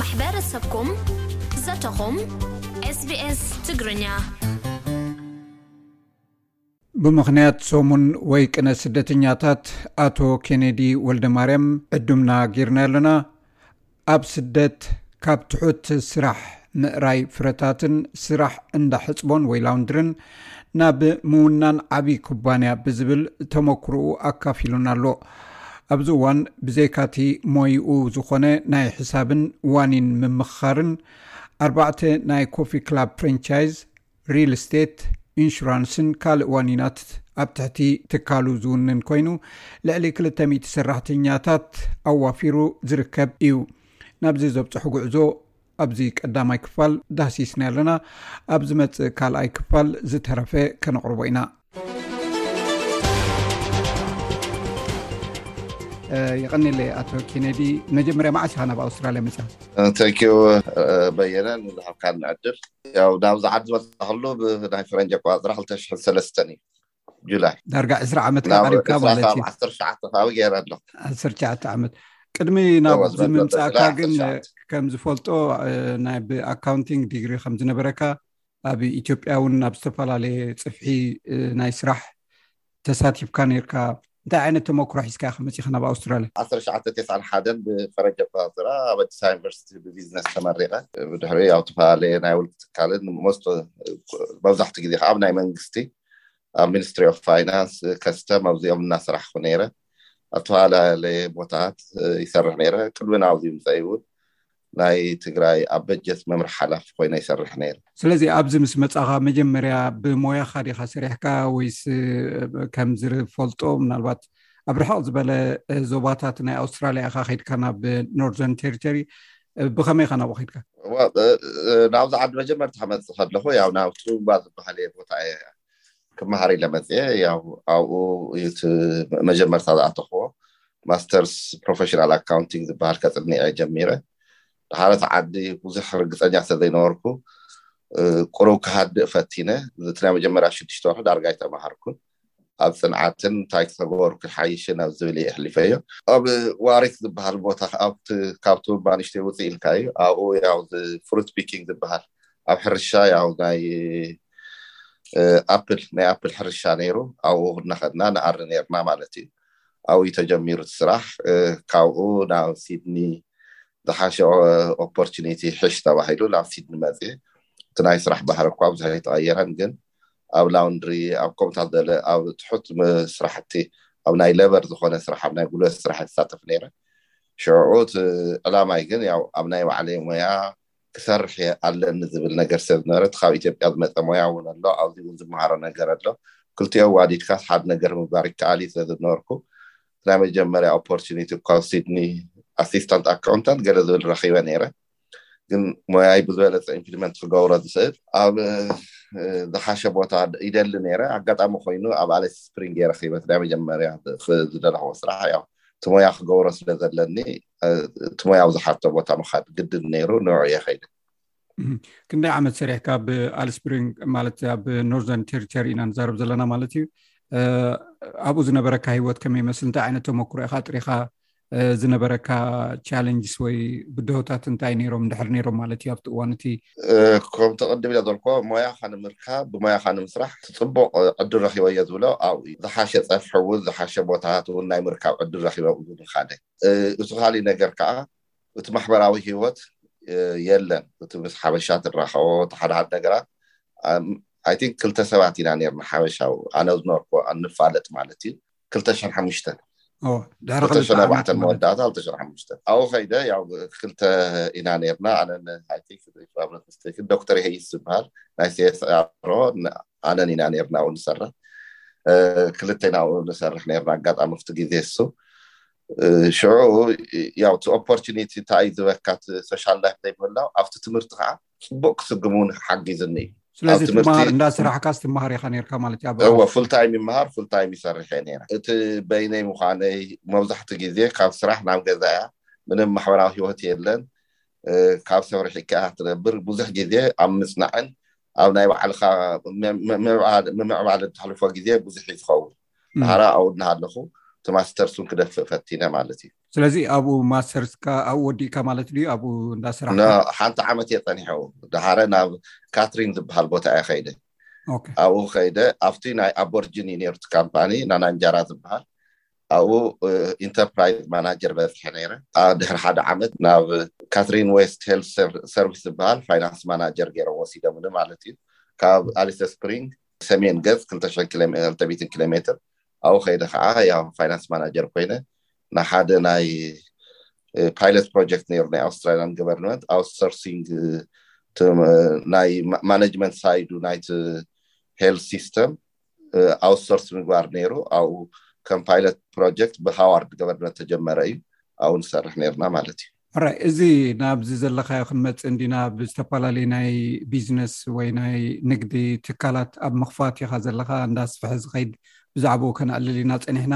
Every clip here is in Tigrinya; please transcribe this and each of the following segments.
ማሕበረሰብኩም ዘተኹም SBS ትግርኛ ብምኽንያት ሰሙን ወይ ቅነ ስደተኛታት ኣቶ ኬነዲ ወልደማርያም ዕዱምና ጌርናዮ ኣለና ኣብ ስደት ካብ ትሑት ስራሕ ምእራይ ፍረታትን ስራሕ እንዳ ሕጽቦን ወይ ላውንድርን ናብ ምውናን ዓብይ ኩባንያ ብዝብል ተመኩርኡ ኣካፊሉና ኣሎ። ኣብዚ እዋን ብዘይካቲ ሞይኡ ዝኾነ ናይ ሕሳብን ዋኒን ምምኽኻርን ኣርባዕተ ናይ ኮፊ ክላብ ፍረንቻይዝ ሪል ስቴት፣ ኢንሹራንስን ካልእ ዋኒናት ኣብ ትሕቲ ትካሉ ዝውንን ኮይኑ ልዕሊ 200 ሰራሕተኛታት ኣዋፊሩ ዝርከብ እዩ። ናብዚ ዘብፅሑ ጉዕዞ ኣብዚ ቀዳማይ ክፋል ዳህሲስና ኣለና ኣብ ዝመፅእ ካልኣይ ክፋል ዝተረፈ ከነቕርቦ ኢና ይቀኒለ ኣቶ ኬነዲ መጀመርያ መዓስ ኢካ ናብ ኣውስትራልያ መፅያ ታንኪዩ በየነ ንዝሃብካ ንዕድል ያው ናብዚ ዓዲ ዝመፃክሉ ብናይ ፈረንጂ ኣቆፃፅራ ክልተ ሽሕን ሰለስተን እዩ ጁላይ ዳርጋ ዕስራ ዓመት ናብ ቀሪብካ ዕስራ ማለት ካብ እዩ ዓሰርተ ትሽዓተ ከባቢ ገይረ ኣለኹ ዓሰርተ ትሽዓተ ዓመት ቅድሚ እወ፣ ናብዚ ዝመፅእ ምምፃእካ ጁላይ ግን ዓሰርተ ትሽዓተ። ከም ዝፈልጦ እ፣ ናይ ብኣካውንቲንግ ዲግሪ ከም ዝነበረካ ኣብ ኢትዮጵያ እውን ናብ ዝተፈላለየ ፅፍሒ እ፣ ናይ ስራሕ ተሳቲፍካ ነርካ እንታይ ዓይነት ተመክሮ ሒዝካ ኢካ መፂካ ናብ ኣውስትራልያ? ዓሰርተ ትሽዓተ ተስዓን ሓደን ብፈረንጂ ኣቆፃፅራ ኣብ ኣዲስ ኣበባ ዩኒቨርሲቲ ብቢዝነስ ተመሪቐ ብድሕሪ ኣብ ዝተፈላለየ ናይ ውልቂ ትካልን ሞስቶ መብዛሕትኡ ግዜ ከዓ ኣብ ናይ መንግስቲ ኣብ ሚኒስትሪ ኦፍ ፋይናንስ ከስተም ኣብዚኦም እናሰራሕኩ ነይረ ኣብ ዝተፈላለየ ቦታታት ይሰርሕ ነይረ ቅድሚ ናብዚ ምፀይ እውን ናይ ትግራይ ኣብ በጀት መምርሒ ሓላፊ ኮይነ ይሰርሕ ነይረ። ስለዚ ኣብዚ ምስ መፃኻ መጀመርያ ብሞያኻ ዲኻ ሰሪሕካ ወይስ ከምዝፈልጦ ምናልባት ኣብ ርሕቕ ዝበለ ዞባታት ናይ ኣውስትራልያ ኢኻ ከድካ ናብ ኖርዘርን ቴሪቶሪ ብኸመይ ኸ ናብኡ ከድካ ናብዚ ዓዲ መጀመርታ ክመፅእ ከለኹ ያው ናብ ቱባ ዝበሃል ቦታ እየ ክመሃር ኢለ መፅየ ያው ኣብኡ እዩ እቲ መጀመርታ ዝኣተኽዎ ማስተርስ ፕሮፌሽናል ኣካውንቲንግ ዝበሃል ከፅኒ እየ ጀሚረ ድሓር እቲ ዓዲ ብዙሕ ርግፀኛ ስለዘይነበርኩ ቁሩብ ክሃድእ ፈቲነ እቲ ናይ መጀመርያ ሽዱሽተ ወርሒ ዳርጋ ኣይተምሃርኩን ኣብ ፅንዓትን እንታይ ክተግበሩ ክሓይሽ ናብ ዝብል እየ ኣሕሊፈዮ ኣብ ዋሪክ ዝበሃል ቦታ ኣብቲ ካብቲ ባንሽተይ ውፅእ ኢልካ እዩ ኣብኡ ያው ፍሩት ፒኪንግ ዝበሃል ኣብ ሕርሻ ያው ናይ ኣፕል ናይ ኣፕል ሕርሻ ነይሩ ኣብኡ እናኸድና ንኣሪ ነርና ማለት እዩ ኣብኡ ተጀሚሩ እቲ ስራሕ ካብኡ ናብ ሲድኒ ዝሓሸ ኦፖርቹኒቲ ሕሽ ተባሂሉ ናብ ሲድኒ መፅ እቲ ናይ ስራሕ ባህሪ እኳ ብዙሕ ኣይተቐየረን ግን ኣብ ላውንድሪ ኣብ ከምታት ዘለ ኣብ ትሑት ስራሕቲ ኣብ ናይ ለበር ዝኾነ ስራሕ ኣብ ናይ ጉልበት ስራሕ ይሳተፍ ነይረ ሽዑ ዕላማይ ግን ያው ኣብ ናይ ባዕለይ ሞያ ክሰርሕ እየ ኣለኒ ዝብል ነገር ሰብ ዝነበረ እቲ ካብ ኢትዮጵያ ዝመፀ ሞያ እውን ኣሎ ኣብዚ እውን ዝመሃሮ ነገር ኣሎ ክልቲኦ ዋዲድካስ ሓደ ነገር ምግባር ይከኣል እዩ ስለዝነበርኩ ናይ መጀመርያ ኦፖርቹኒቲ እኳ ሲድኒ ኣሲስታንት ኣካውንታንት ገለ ዝብል ረኪበ ነይረ ግን ሞያይ ብዝበለፀ ኢምፕሊመንት ክገብሮ ዝኽእል ኣብ ዝሓሸ ቦታ ይደሊ ነይረ ኣጋጣሚ ኮይኑ ኣብ ኣሌስ ስፕሪንግ የረኪበት ናይ መጀመርያ ዝደለክዎ ስራሕ ያው እቲ ሞያ ክገብሮ ስለ ዘለኒ እቲ ሞያው ዝሓቶ ቦታ ምካድ ግድን ነይሩ ንዑ እየ ከይደ ክንደይ ዓመት ሰሪሕካ ብ ኣልስፕሪንግ ማለት ኣብ ኖርዘርን ቴሪተሪ ኢና ንዛረብ ዘለና ማለት እዩ ኣብኡ ዝነበረካ ሂወት ከመይ መስል እንታይ ዓይነት ተመክሮ ኢካ ጥሪካ ዝነበረካ ቻለንጅስ ወይ ብድሆታት እንታይ ነይሮም ድሕር ነይሮም ማለት እዩ ኣብቲ እዋን እቲ ከምቲ ቅድም ኢለ ዘልኮ ሞያካ ንምርካብ ብሞያካ ንምስራሕ ትፅቡቅ ዕድል ረኪበዮ ዝብሎ ኣብኡ እዩ ዝሓሸ ፀፍሒ እውን ዝሓሸ ቦታታት እውን ናይ ምርካብ ዕድል ረኪበ ኡዙ ንካደይ እቲ ካሊእ ነገር ከዓ እቲ ማሕበራዊ ህይወት የለን እቲ ምስ ሓበሻ ትራኸቦ እቲ ሓደ ሓደ ነገራት ኣይ ቲንክ ክልተ ሰባት ኢና ነርና ሓበሻዊ ኣነ ዝነበርኩ እንፋለጥ ማለት እዩ ክልተ ሽሕን ሓሙሽተን ክልተ ሽሕን ኣርባዕተን መወዳእታ ክልተ ሽሕን ሓሙሽተን ኣብኡ ከይደ ያው ክልተ ኢና ነርና ኣነ ኣይ ቲንክ ዶክተር ይሀይስ ዝበሃል ናይ ሴስኣሮ ኣነን ኢና ነርና ው ንሰርሕ ክልተና ው ንሰርሕ ነርና ኣጋጣሚ ክቲ ግዜ እሱ ሽዑ ያው እቲ ኦፖርቹኒቲ እንታይ እዩ ዝበካ ሶሻል ላይፍ ዘይምህላው ኣብቲ ትምህርቲ ከዓ ፅቡቅ ክስግም ውን ሓጊዝኒ እዩ ስለዚ ትመሃር እንዳስራሕካ ስትመሃር ኢካ ነርካ ማለት እዩእወ ፉልታይም ይመሃር ፉልታይም ይሰርሕ እየ ነረ እቲ በይነይ ምኳነይ መብዛሕቲ ግዜ ካብ ስራሕ ናብ ገዛ እያ ምንም ማሕበራዊ ሂወት የለን ካብ ሰብ ርሒካ ትነብር ብዙሕ ግዜ ኣብ ምጽናዕን ኣብ ናይ ባዕልካ ምምዕባል እትሕልፎ ግዜ ብዙሕ እዩ ዝኸውን ንሃራ ኣብኡ እናሃለኹ እቲ ማስተርሱን ክደፍእ ፈቲነ ማለት እዩ ስለዚ ኣብኡ ማስተርስካ ኣብኡ ወዲእካ ማለት ድዩ ኣብኡ እንዳስራ ሓንቲ ዓመት እየ ፀኒሐው ድሃረ ናብ ካትሪን ዝበሃል ቦታ እየ ከይደ ኣብኡ ከይደ ኣብቲ ናይ ኣቦርጅን ዩኒርቲ ካምፓኒ ናናንጃራ ዝበሃል ኣብኡ ኢንተርፕራይዝ ማናጀር በጺሐ ነይረ። ድሕሪ ሓደ ዓመት ናብ ካትሪን ዌስት ሄልዝ ሰርቪስ ዝበሃል ፋይናንስ ማናጀር ገይሮም ወሲዶምኒ ማለት እዩ። ካብ ኣሊሰ ስፕሪንግ ሰሜን ገጽ ክልተ ሽሕን ኪሎ ሜ- ክልተ ሚእትን ኪሎ ሜትር ኣብኡ ከይደ ከዓ ያው ፋይናንስ ማናጀር ኮይነ ንሓደ ናይ ፓይለት ፕሮጀክት ነይሩ ናይ ኣውስትራሊያን ገቨርንመንት ኣውትሶርሲንግ እቲ፣ እ፣ ናይ ማኔጅመንት ሳይዱ ናይቲ ሄልት ሲስተም ኣውትሶርስ ምግባር ነይሩ ኣብኡ ከም ፓይለት ፕሮጀክት ብሃዋርድ ገበርነት ተጀመረ እዩ ኣብኡ ንሰርሕ ነርና ማለት እዩ ራይ እዚ ናብዚ ዘለካዮ ክንመፅእ እንዲና ብዝተፈላለዩ ናይ ቢዝነስ ወይ ናይ ንግዲ ትካላት ኣብ ምኽፋት ኢካ ዘለካ እንዳስፍሐ ዝከይድ ብዛዕባኡ ከነዕልል ኢና ፀኒሕና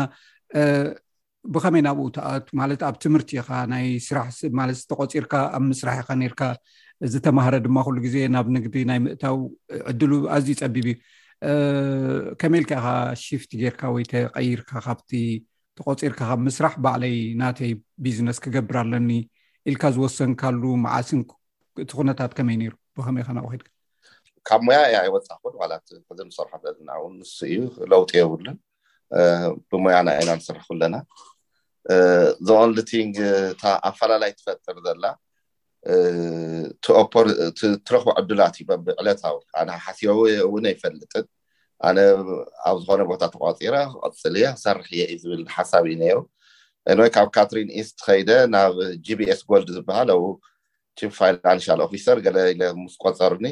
ብከመይ ናብኡ ትኣቱ ማለት ኣብ ትምህርቲ ኢካ ናይ ስራሕ ማለት ዝተቆፂርካ ኣብ ምስራሕ ኢካ ነርካ ዝተማሃረ ድማ ኩሉ ግዜ ናብ ንግዲ ናይ ምእታው ዕድሉ ኣዝዩ ፀቢብ እዩ ከመይ ኢልካ ኢካ ሽፍት ጌርካ ወይ ተቀይርካ ካብቲ ተቆፂርካ ካብ ምስራሕ ባዕለይ ናተይ ቢዝነስ ክገብር ኣለኒ ኢልካ ዝወሰንካሉ መዓስን እቲ ኩነታት ከመይ ነይሩ ብከመይ ኢካ ናብኡ ከድካ ካብ ሙያ እያ ኣይወፃኩን ዋላት ሕዚ ንሰርሖ ዘለና እውን ንሱ እዩ ለውጢ የብሉን ብሞያና ኢና ንስርሕ ኩለና ዘኦንሊ ቲንግ እታ ኣፈላላይ ትፈጥር ዘላ ትረኽቦ ዕድላት እዩ በብዕለታዊ ኣነ ሓሲበ እውን ኣይፈልጥን ኣነ ኣብ ዝኾነ ቦታ ተቋፂረ ክቐፅል እየ ክሰርሕ እየ እዩ ዝብል ሓሳብ እዩ ነይሩ እንወይ ካብ ካትሪን ኢስት ከይደ ናብ ጂቢኤስ ጎልድ ዝበሃል ኣብኡ ቺፍ ፋይናንሻል ኦፊሰር ገለ ኢለ ምስ ቆፀሩኒ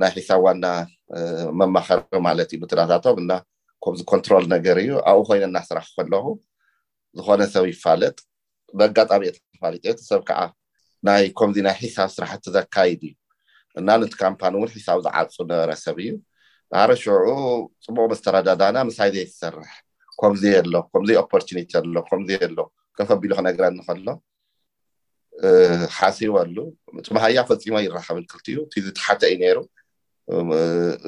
ናይ ሒሳብ ዋና መማኸሪ ማለት እዩ ብትራታቶም እና ከምዚ ኮንትሮል ነገር እዩ ኣብኡ ኮይነ እናስራሕ ከለኹ ዝኾነ ሰብ ይፋለጥ በጋጣሚ እየ ተፋሊጠ እቲ ሰብ ከዓ ናይ ከምዚ ናይ ሒሳብ ስራሕቲ ዘካይድ እዩ እና ነቲ ካምፓኒ እውን ሒሳብ ዝዓፁ ነበረ ሰብ እዩ ዳሓረ ሽዑ ፅቡቅ መስተረዳዳና ምሳይ ዘይትሰርሕ ከምዚ ኣሎ ከምዚ ኦፖርቹኒቲ ኣሎ ከምዚ ኣሎ ከፈቢሉ ክነግረኒ ከሎ ሓሲቡ ኣሉ ፅባሃያ ፈፂሞ ይራኸብን ክልቲኡ እቲ ዝተሓተ እዩ ነይሩ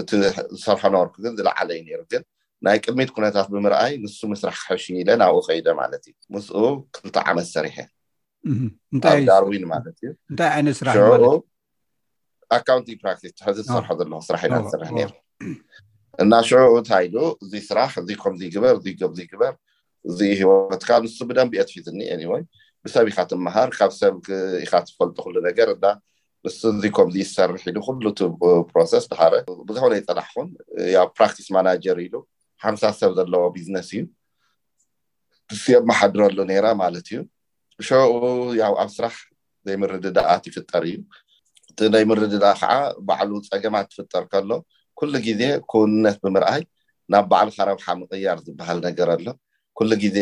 እቲ ዝሰርሖ ነበርኩ ግን ዝለዓለ እዩ ነይሩ ግን ናይ ቅድሚት ኩነታት ብምርኣይ ንሱ ምስራሕ ክሕሽ ኢለ ናብኡ ከይደ ማለት እዩ ምስኡ ክልተ ዓመት ሰሪሐ ኣብ ዳርዊን ማለት እዩ እንታይ ዓይነት ስራሕ ሽዑ ኣካውንቲንግ ፕራክቲስ ሕዚ ዝሰርሖ ዘለኹ ስራሕ ኢና ዝሰርሕ ነይሩ እና ሽዑ እንታይ ኢሉ እዚ ስራሕ እዚ ከምዚ ግበር እዚ ከምዚ ግበር እዚ ሂወትካ ንሱ ብደንቢ እየ ትፊትኒ ኤኒወይ ብሰብ ኢካ ትመሃር ካብ ሰብ ኢካ ትፈልጦ ኩሉ ነገር እና ንሱ እዚ ከምዚ ይሰርሕ ኢሉ ኩሉ እቲ ፕሮሰስ ድሓረ ብዝኮነ ይፀናሕኹን ያው ፕራክቲስ ማናጀር ኢሉ ሓምሳ ሰብ ዘለዎ ቢዝነስ እዩ ንሱ የመሓድረሉ ነይራ ማለት እዩ ሸኡ ያው ኣብ ስራሕ ዘይምርድዳኣት ይፍጠር እዩ እቲ ናይ ምርድዳኣ ከዓ ባዕሉ ፀገማት ትፍጠር ከሎ ኩሉ ግዜ ክውንነት ብምርኣይ ናብ ባዕልካ ረብሓ ምቕያር ዝበሃል ነገር ኣሎ ኩሉ ግዜ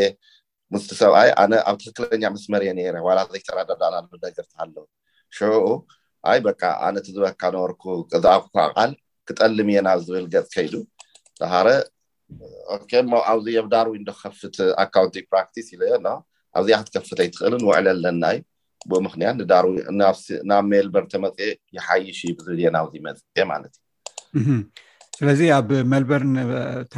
ምስቲ ሰብኣይ ኣነ ኣብ ትክክለኛ መስመር እየ ነይረ ዋላ ዘይተረዳዳእናሉ ነገር ተሃሎ ሽዑኡ ኣይ በቃ ኣነ ትዝበካ ነበርኩ እዛ ቃል ክጠልም እየ ናብ ዝብል ገፅ ከይዱ ተሃረ ኦኬ እሞ ኣብዚ ኣብ ዳርዊን ዶ ከፍት ኣካውንቲንግ ፕራክቲስ ኢለ እና ኣብዚኣ ክትከፍት ኣይትኽእልን ውዕለ ኣለና እዩ ብኡ ምክንያት ንዳርዊን ናብ ሜልበርን ተመፅኤ ይሓይሽ እዩ ብዝብል እየ ናብዚ መፅኤ ማለት እዩ ስለዚ ኣብ ሜልበርን እታ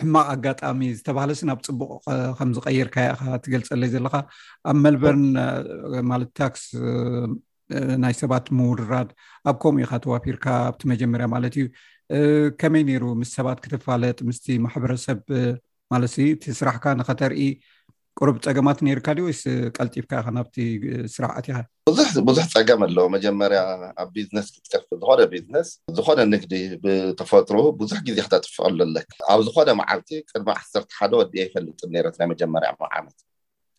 ሕማቅ ኣጋጣሚ ዝተባሃለስ ናብ ፅቡቅ ከምዝቀይርካ ኢካ ትገልፀለይ ዘለካ ኣብ ሜልበርን ማለት ታክስ ናይ ሰባት ምውርራድ ኣብ ከምኡ ኢካ ተዋፊርካ ኣብቲ መጀመርያ ማለት እዩ ከመይ ነይሩ ምስ ሰባት ክትፋለጥ ምስቲ ማሕበረሰብ ማለት እቲ ስራሕካ ንከተርኢ ቅሩብ ፀገማት ነይርካ ድ ወይስ ቀልጢፍካ ኢካ ናብቲ ስራሕ ኣትካ ብዙሕ ፀገም ኣለዎ መጀመርያ ኣብ ቢዝነስ ክትከፍ ዝኮነ ቢዝነስ ዝኮነ ንግዲ ብተፈጥሩ ብዙሕ ግዜ ክተጥፍዐሉ ኣለክ ኣብ ዝኮነ መዓልቲ ቅድሚ ዓሰርተ ሓደ ወዲኤ ይፈልጥን ነይረት ናይ መጀመርያ ዓመት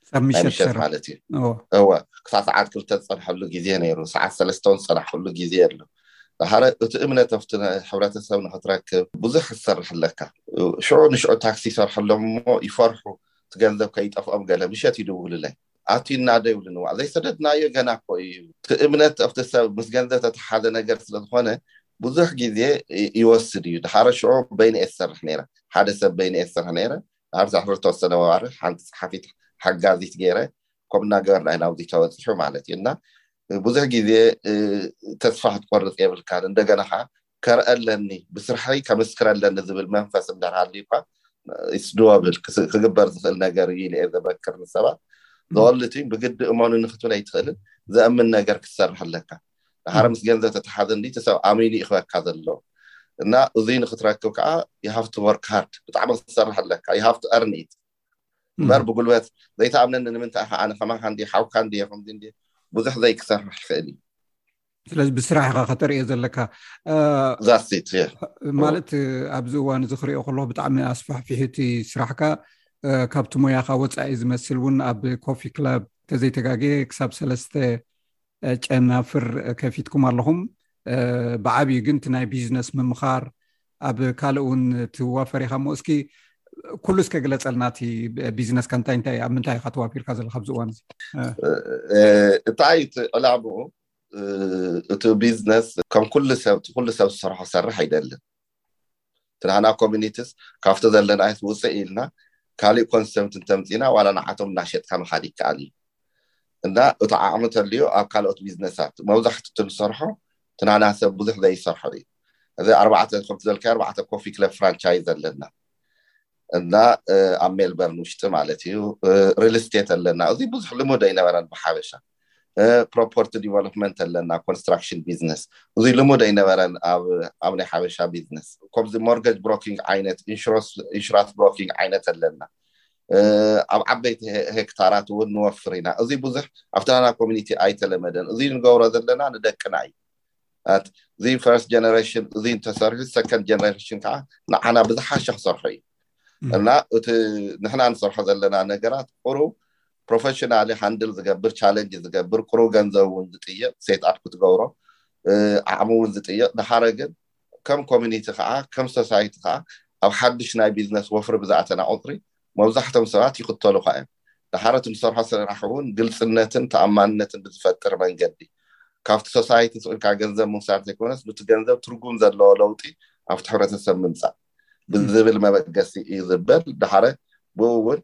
ክሳብ ናይ ምሸት ምሸት ትሰርሕ ማለት እዩ እዎ እወ ክሳብ ሰዓት ክልተ ዝፀንሐሉ ግዜ ነይሩ ሰዓት ሰለስተ እውን ዝፀናሕኩሉ ግዜ ኣሎ ደሓረ እቲ እምነት ኣብቲ ናይ ሕብረተሰብ ንክትረክብ ብዙሕ ክትሰርሕ ኣለካ እ፣ ሽዑ ንሽዑ ታክሲ ይሰርሐሎም እሞ ይፈርሑ እቲ ገንዘብ ከይጠፍኦም ገለ ምሸት ይድውሉለይ ኣቲና ዶ ይብሉኒ ዋእ ዘይሰደድናዮ ገና እኮ እዩ እቲ እምነት ኣብቲ ሰብ ምስ ገንዘብ ተተሓዘ ነገር ስለዝኾነ ብዙሕ ግዜ ይ- ይወስድ እዩ ደሓረ ሽዑ በይነ እየ ዝሰርሕ ነይረ ሓደ ሰብ በይነ እየ ዝሰርሕ ነይረ ኣብ ዛሕሪ ተወሰነ ወዋሪ ሓንቲ ፀሓፊት ሓጋዚት ገይረ ከምኡ እናገበርና ኢና ኣብዚ ተበፂሑ ማለት እዩ እና ብዙሕ ግዜ ተስፋ ክትቆርፅ የብልካን እንደገና ከዓ ከርአ ኣለኒ ብስራሕይ ከምስክረ ኣለኒ ዝብል መንፈስ እንዳሃልዩ እኳ ይስድወብል ክግበር ዝኽእል ነገር እዩ ኢለ ዘመክር ንሰባት ዘወልት ብግዲ እመኑ ንክትብል ኣይትኽእልን ዘእምን ነገር ክትሰርሕ ኣለካ ድሓር ምስ ገንዘብ ተተሓዘ እንዲ እቲ ሰብ ኣሚኑ እዩ ክበካ ዘሎ እና እዙይ ንክትረክብ ከዓ ይሃፍቲ ወርክ ሃርድ ብጣዕሚ ክትሰርሕ ኣለካ ይሃፍቲ እርን ኢት እምበር ብጉልበት ዘይተኣምነኒ ንምንታይ ኢኻ ኣነ ከማኻ እንዲ ሓውካ እንዲ ከምዚ እንዲ ብዙሕ ዘይክሰርሕ ይኽእል እዩ ስለዚ ብስራሕ ኢኻ ከተርእዮ ዘለካ ዛሲት ማለት ኣብዚ እዋን እዚ ክሪኦ ከለኩ ብጣዕሚ ኣስፋሕፊሑ እቲ ስራሕካ ካብቲ ሞያካ ወፃኢ ዝመስል እውን ኣብ ኮፊ ክላብ ተዘይተጋጌ ክሳብ ሰለስተ ጨናፍር ከፊትኩም ኣለኹም ብዓብዩ ግን እቲ ናይ ቢዝነስ ምምኻር ኣብ ካልእ እውን ትዋፈር ኢኻ እሞ እስኪ ኩሉ እስከ ግለፀልና እቲ ቢዝነስካ እንታይ እንታይ ኣብ ምንታይ ኢካ ተዋፊርካ ዘለካ ኣብዚ እዋን እዚ እንታይ እቲ ዕላምኡ እቲ ቢዝነስ ከም ኩሉ ሰብ እቲ ኩሉ ሰብ ዝሰርሖ ክሰርሕ ኣይደልን ትናህና ኮሚኒትስ ካብቲ ዘለናዮስ ውፅእ ኢልና ካሊእ ኮንሰፕት እንተምፂና ዋላ ንዓቶም እናሸጥካ ምኻድ ይከኣል እዩ እና እቲ ዓቕሚ ተልዩ ኣብ ካልኦት ቢዝነሳት መብዛሕቱ እቲ ንሰርሖ ትናህና ሰብ ብዙሕ ዘይሰርሖ እዩ እዚ ኣርባዕተ ከምቲ ዘልካዮ ኣርባዕተ ኮፊ ክለብ ፍራንቻይዝ ኣለና እና ኣብ ሜልበርን ውሽጢ ማለት እዩ ሪል ስቴት ኣለና እዚ ብዙሕ ልሙድ ኣይነበረን ብሓበሻ ፕሮፖርቲ ዲቨሎፕመንት ኣለና ኮንስትራክሽን ቢዝነስ እዚ ልሙድ ኣይነበረን ኣብ ናይ ሓበሻ ቢዝነስ ከምዚ ሞርገጅ ብሮኪንግ ዓይነት ኢንሹራንስ ብሮኪንግ ዓይነት ኣለና ኣብ ዓበይቲ ሄክታራት እውን ንወፍር ኢና እዚ ብዙሕ ኣብታና ኮሚኒቲ ኣይተለመደን እዚ ንገብሮ ዘለና ንደቅና እዩ እዚ ፈርስት ጀነሬሽን እዚ እንተሰርሑ ሰከንድ ጀነሬሽን ከዓ ንዓና ብዝሓሸ ክሰርሑ እዩ እና እቲ ንሕና ንሰርሖ ዘለና ነገራት ቁሩብ ፕሮፈሽናሊ ሃንድል ዝገብር ቻለንጅ ዝገብር ቁሩብ ገንዘብ እውን ዝጥይቕ ሴትኣፕ ክትገብሮ ዓቕሚ እውን ዝጥይቕ ድሓረ ግን ከም ኮሚኒቲ ከዓ ከም ሶሳይቲ ከዓ ኣብ ሓዱሽ ናይ ቢዝነስ ወፍሪ ብዝኣተና ቁፅሪ መብዛሕቶም ሰባት ይኽተሉኻ እዮም ድሓረ እቲ ንሰርሖ ስራሕ እውን ግልፅነትን ተኣማንነትን ብዝፈጥር መንገዲ ካብቲ ሶሳይቲ ስቑልካ ገንዘብ ምውሳድ ዘይኮነስ ኑቲ ገንዘብ ትርጉም ዘለዎ ለውጢ ኣብቲ ሕብረተሰብ ምምፃእ ብዝብል መበገሲ እዩ ዝበል ድሓረ ብኡ እውን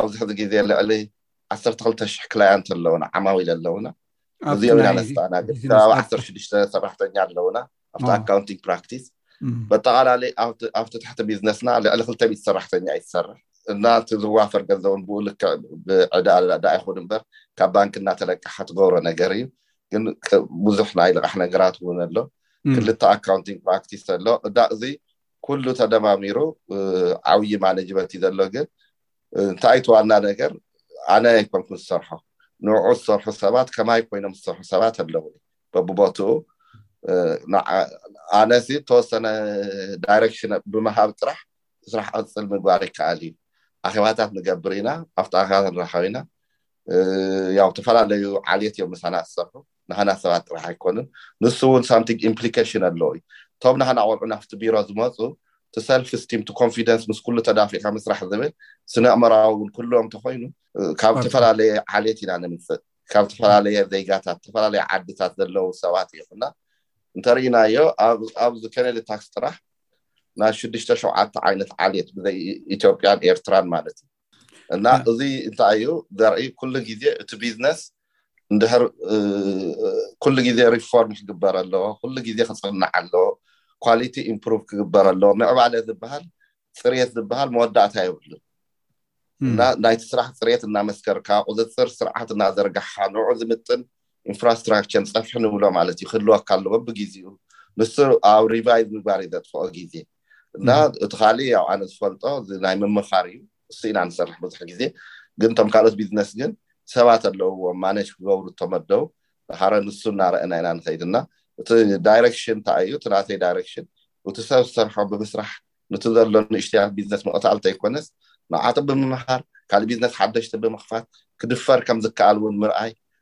ኣብዚ ሕዚ ግዜ ልዕሊ ዓሰርተ ክልተ ሽሕ ክላያንት ኣለውና ዓማዊል ኣለውና እዚኦም ኢና ነስተኣናግድ ከባቢ ዓሰርተ ሽዱሽተ ሰራሕተኛ ኣለውና ኣብቲ ኣካውንቲንግ ፕራክቲስ በጠቓላሊ ኣብቲ ትሕቲ ቢዝነስና ልዕሊ ክልተ ሚእቲ ሰራሕተኛ እዩ ዝሰርሕ እና እቲ ዝዋፈር ገንዘብን ብኡ ልክዕ ብዕዳ ዳ ኣይኹን እምበር ካብ ባንክ እናተለቃሓ ትገብሮ ነገር እዩ ግን ብዙሕ ናይ ልቓሕ ነገራት እውን ኣሎ ክልተ ኣካውንቲንግ ፕራክቲስ ኣሎ እዳ እዚ ኩሉ ተደማሚሩ ዓብዪ ማነጅመንት እዩ ዘሎ ግን እንታይ እቲ ዋና ነገር ኣነ ኣይኮንኩን ዝሰርሖ ንዑ ዝሰርሑ ሰባት ከማይ ኮይኖም ዝሰርሑ ሰባት ኣለዉ በብቦትኡ ኣነሲ ተወሰነ ዳይሬክሽን ብምሃብ ጥራሕ ስራሕ ቅፅል ምግባር ይከኣል እዩ ኣኼባታት ንገብር ኢና ኣብቲ ኣኼባታት ንራኸብ ኢና ያው ተፈላለዩ ዓልየት እዮም ምሳና ዝሰርሑ ናህና ሰባት ጥራሕ ኣይኮኑን ንሱ ውን ሳምቲንግ ኢምፕሊከሽን ኣለዎ እዩ እቶም ናህና ቆልዑ ናፍቲ ቢሮ ዝመፁ እቲ ሰልፍ ስቲም እቲ ኮንፊደንስ ምስ ኩሉ ተዳፊዕካ ምስራሕ ዝብል ስነ ኣእምራዊ ውን ክህልዎም እንተኮይኑ ካብ ዝተፈላለየ ዓሌት ኢና ንምፅእ ካብ ዝተፈላለየ ዜጋታት ዝተፈላለየ ዓድታት ዘለዉ ሰባት ይኹና እንተርኢናዮ ኣብዚ ኬነዲ ታክስ ጥራሕ ናይ ሽዱሽተ ሸውዓተ ዓይነት ዓሌት ብዘይ ኢትዮጵያን ኤርትራን ማለት እዩ እና እዚ እንታይ እዩ ዘርኢ ኩሉ ግዜ እቲ ቢዝነስ እንድሕር ኩሉ ግዜ ሪፎርም ክግበር ኣለዎ ኩሉ ግዜ ክፅናዕ ኣለዎ ኳሊቲ ኢምፕሩቭ ክግበር ኣለዎ ምዕባለ ዝበሃል ፅሬት ዝበሃል መወዳእታ የብሉን እና ናይቲ ስራሕ ፅሬት እናመስከርካ ቁፅፅር ስርዓት እናዘርጋሕካ ንዑ ዝምጥን ኢንፍራስትራክቸር ፀፍሒ ንብሎ ማለት እዩ ክህልወካ ኣለዎ ብግዜኡ ንሱ ኣብ ሪቫይዝ ምግባር እዩ ዘጥፍኦ ግዜ እና እቲ ካሊእ ያው ኣነ ዝፈልጦ እዚ ናይ ምምኻር እዩ እሱ ኢና ንሰርሕ ብዙሕ ግዜ ግን እቶም ካልኦት ቢዝነስ ግን ሰባት ኣለውዎም ማነጅ ክገብሩ እተመደቡ ዳሓረ ንሱ እናረአና ኢና ንኸይድ እና እቲ ዳይሬክሽን እንታይ እዩ እቲ ናተይ ዳይሬክሽን እቲ ሰብ ዝሰርሖ ብምስራሕ ንቲ ዘሎ ንእሽትያት ቢዝነስ ምቕታል ተይኮነስ ንዓቱ ብምምሃር ካልእ ቢዝነስ ሓደሽቲ ብምኽፋት ክድፈር ከም ዝከኣል እውን ምርኣይ